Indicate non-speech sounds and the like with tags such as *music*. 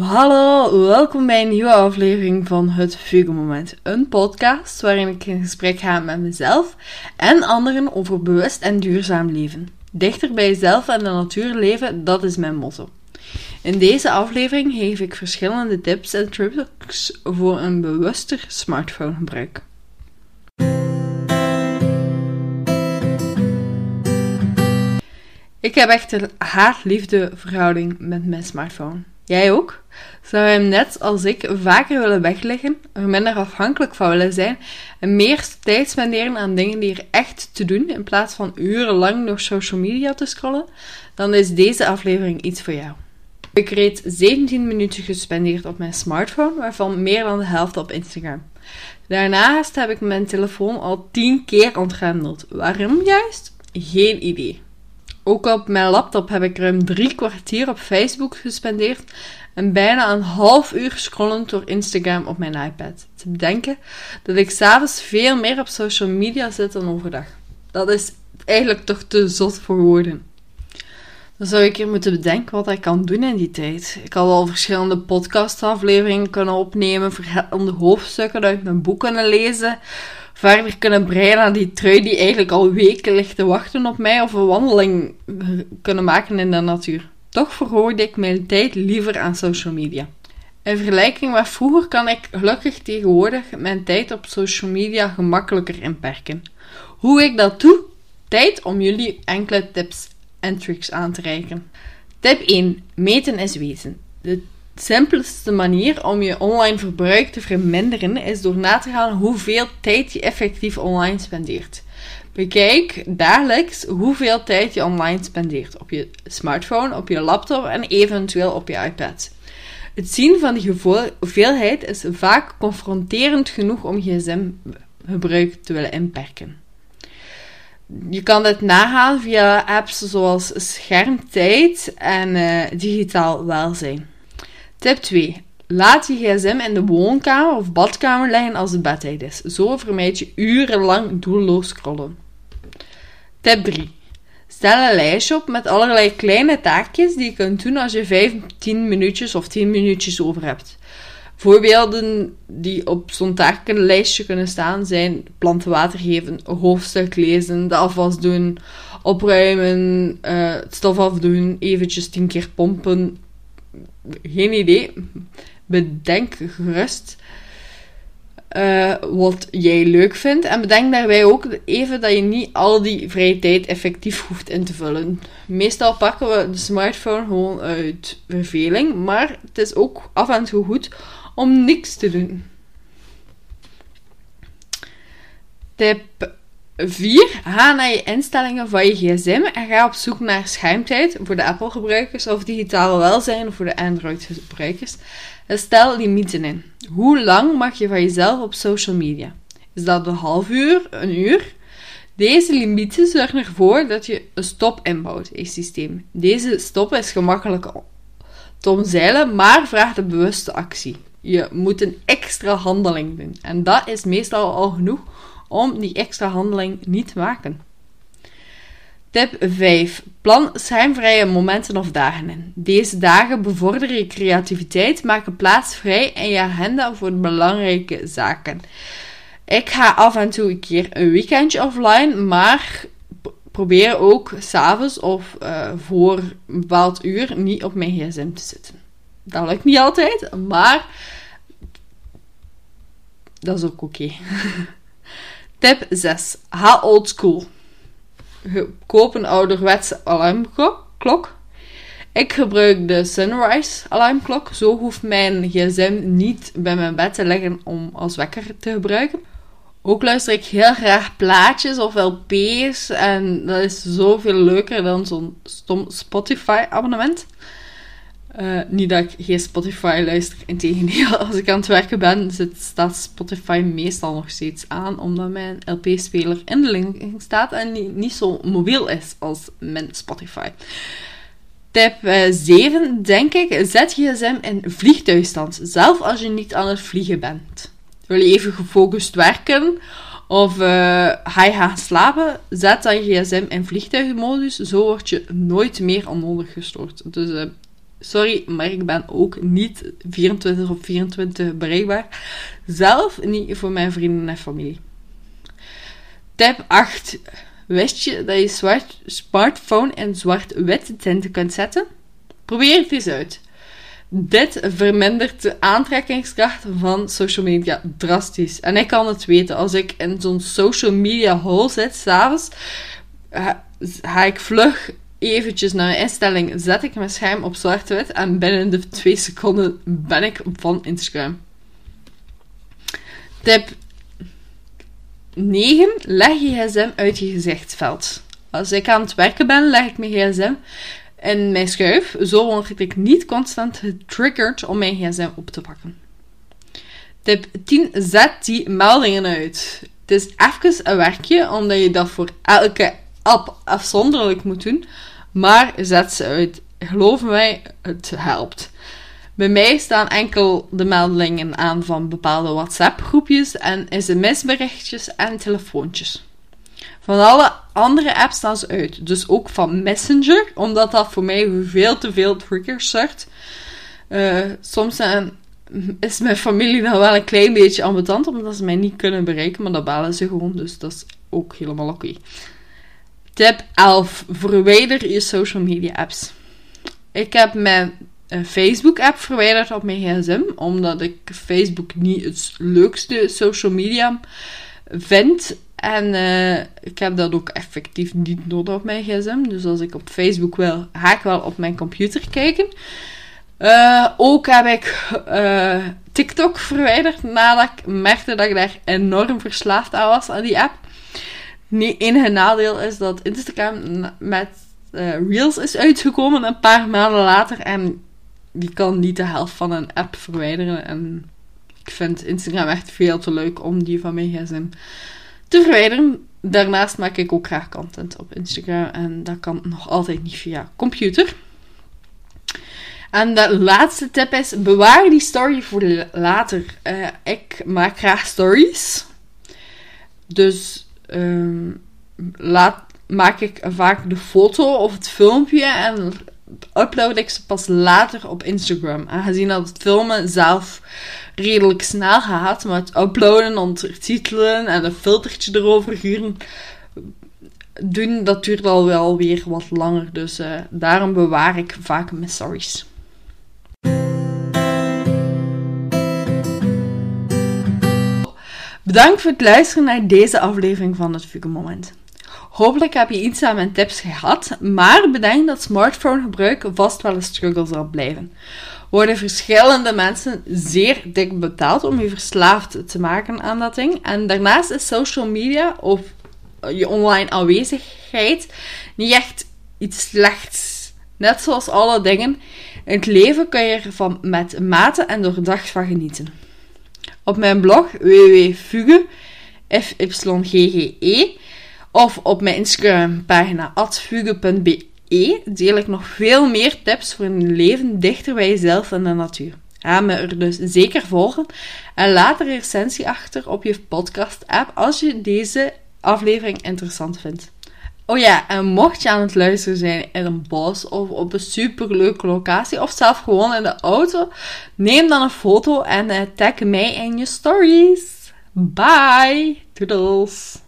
Hallo, welkom bij een nieuwe aflevering van Het Fugue Moment. Een podcast waarin ik in gesprek ga met mezelf en anderen over bewust en duurzaam leven. Dichter bij jezelf en de natuur leven, dat is mijn motto. In deze aflevering geef ik verschillende tips en tricks voor een bewuster smartphonegebruik. Ik heb echt een haat-liefde verhouding met mijn smartphone. Jij ook? Zou je hem net als ik vaker willen wegleggen, er minder afhankelijk van willen zijn en meer tijd spenderen aan dingen die er echt te doen in plaats van urenlang door social media te scrollen? Dan is deze aflevering iets voor jou. Ik reed 17 minuten gespendeerd op mijn smartphone, waarvan meer dan de helft op Instagram. Daarnaast heb ik mijn telefoon al 10 keer ontgrendeld. Waarom juist? Geen idee. Ook op mijn laptop heb ik ruim drie kwartier op Facebook gespendeerd en bijna een half uur scrollend door Instagram op mijn iPad. Te bedenken dat ik s'avonds veel meer op social media zit dan overdag. Dat is eigenlijk toch te zot voor woorden. Dan zou ik hier moeten bedenken wat ik kan doen in die tijd. Ik had al verschillende podcastafleveringen kunnen opnemen, verschillende hoofdstukken uit mijn boek kunnen lezen, verder kunnen breien aan die trui die eigenlijk al weken ligt te wachten op mij, of een wandeling kunnen maken in de natuur. Toch verhoorde ik mijn tijd liever aan social media. In vergelijking met vroeger kan ik gelukkig tegenwoordig mijn tijd op social media gemakkelijker inperken. Hoe ik dat doe? Tijd om jullie enkele tips en tricks aan te reiken. Tip 1. Meten is weten. De simpelste manier om je online verbruik te verminderen is door na te gaan hoeveel tijd je effectief online spendeert. Bekijk dagelijks hoeveel tijd je online spendeert op je smartphone, op je laptop en eventueel op je iPad. Het zien van die hoeveelheid is vaak confronterend genoeg om gsm-gebruik te willen inperken. Je kan dit nagaan via apps zoals Schermtijd en uh, Digitaal Welzijn. Tip 2. Laat je gsm in de woonkamer of badkamer liggen als het bedtijd is. Zo vermijd je urenlang doelloos scrollen. Tip 3. Stel een lijstje op met allerlei kleine taakjes die je kunt doen als je 15 minuutjes of 10 minuutjes over hebt. Voorbeelden die op zo'n takenlijstje kunnen staan zijn planten water geven, hoofdstuk lezen, de afwas doen, opruimen, uh, het stof afdoen, eventjes 10 keer pompen. Geen idee. Bedenk gerust uh, wat jij leuk vindt. En bedenk daarbij ook even dat je niet al die vrije tijd effectief hoeft in te vullen. Meestal pakken we de smartphone gewoon uit verveling, maar het is ook af en toe goed om niks te doen. Tip 4. Ga naar je instellingen van je gsm en ga op zoek naar schermtijd voor de Apple-gebruikers of digitale welzijn voor de Android-gebruikers. Stel limieten in. Hoe lang mag je van jezelf op social media? Is dat een half uur, een uur? Deze limieten zorgen ervoor dat je een stop inbouwt in je systeem. Deze stop is gemakkelijk te omzeilen, maar vraagt een bewuste actie. Je moet een extra handeling doen. En dat is meestal al genoeg om die extra handeling niet te maken. Tip 5. Plan schermvrije momenten of dagen in. Deze dagen bevorderen je creativiteit, maken plaats vrij in je agenda voor belangrijke zaken. Ik ga af en toe een keer een weekendje offline, maar probeer ook s'avonds of uh, voor een bepaald uur niet op mijn gsm te zitten. Dat lukt niet altijd, maar dat is ook oké. *laughs* Tip 6. Ha old school koop een ouderwetse alarmklok. Ik gebruik de Sunrise alarmklok. Zo hoeft mijn gsm niet bij mijn bed te liggen om als wekker te gebruiken. Ook luister ik heel graag plaatjes of LP's. En dat is zoveel leuker dan zo'n stom Spotify-abonnement. Uh, niet dat ik geen Spotify luister, integendeel. *laughs* Als ik aan het werken ben, zit, staat Spotify meestal nog steeds aan, omdat mijn LP-speler in de link staat en niet, niet, zo mobiel is als mijn Spotify. Tip 7, eh, denk ik, zet je gsm in vliegtuigstand, zelf als je niet aan het vliegen bent. Wil je even gefocust werken of uh, ga je gaan slapen, zet dan je gsm in vliegtuigmodus, zo word je nooit meer onnodig gestoord. Dus Sorry, maar ik ben ook niet 24 op 24 bereikbaar. Zelf niet voor mijn vrienden en familie. Tip 8. Wist je dat je zwart smartphone in zwart-wit tinten kunt zetten? Probeer het eens uit. Dit vermindert de aantrekkingskracht van social media drastisch. En ik kan het weten. Als ik in zo'n social media hole zit, s'avonds, ga ik vlug eventjes naar mijn instelling, zet ik mijn scherm op zwart-wit en binnen de twee seconden ben ik van Instagram. Tip 9. Leg je gsm uit je gezichtsveld. Als ik aan het werken ben, leg ik mijn gsm in mijn schuif. Zo word ik niet constant getriggerd om mijn gsm op te pakken. Tip 10. Zet die meldingen uit. Het is even een werkje, omdat je dat voor elke afzonderlijk moet doen. Maar zet ze uit. Geloof mij, het helpt. Bij mij staan enkel de meldingen aan van bepaalde WhatsApp-groepjes en sms-berichtjes en telefoontjes. Van alle andere apps staan ze uit. Dus ook van Messenger, omdat dat voor mij veel te veel triggers zorgt. Uh, soms is mijn familie dan wel een klein beetje ambetant, omdat ze mij niet kunnen bereiken, maar dat bellen ze gewoon, dus dat is ook helemaal oké. Tip 11. Verwijder je social media apps. Ik heb mijn uh, Facebook-app verwijderd op mijn gsm, omdat ik Facebook niet het leukste social media vind. En uh, ik heb dat ook effectief niet nodig op mijn gsm. Dus als ik op Facebook wil, ga ik wel op mijn computer kijken. Uh, ook heb ik TikTok verwijderd nadat ik merkte dat ik daar enorm verslaafd aan was aan die app. Het enige nadeel is dat Instagram met Reels is uitgekomen een paar maanden later. En die kan niet de helft van een app verwijderen. En ik vind Instagram echt veel te leuk om die van mijn gsm te verwijderen. Daarnaast maak ik ook graag content op Instagram en dat kan nog altijd niet via computer. En de laatste tip is: bewaar die story voor later. Uh, ik maak graag stories. Dus um, laat, maak ik vaak de foto of het filmpje en upload ik ze pas later op Instagram. Aangezien dat het filmen zelf redelijk snel gaat, maar het uploaden, ondertitelen en een filtertje erover huren, doen, dat duurt al wel weer wat langer. Dus uh, daarom bewaar ik vaak mijn stories. Bedankt voor het luisteren naar deze aflevering van het Fuge Moment. Hopelijk heb je iets aan mijn tips gehad, maar bedenk dat smartphonegebruik vast wel een struggle zal blijven. Worden verschillende mensen zeer dik betaald om je verslaafd te maken aan dat ding. En daarnaast is social media of je online aanwezigheid niet echt iets slechts. Net zoals alle dingen, in het leven kun je ervan met mate en doordacht van genieten. Op mijn blog www.fuge, F-Y-G-G-E, of op mijn Instagram pagina atfuge.be deel ik nog veel meer tips voor een leven dichter bij jezelf en de natuur. Ga me er dus zeker volgen en laat een recensie achter op je podcast-app als je deze aflevering interessant vindt. Oh ja, en mocht je aan het luisteren zijn in een bos of op een superleuke locatie of zelf gewoon in de auto, neem dan een foto en tag mij in je stories. Bye! Toodles!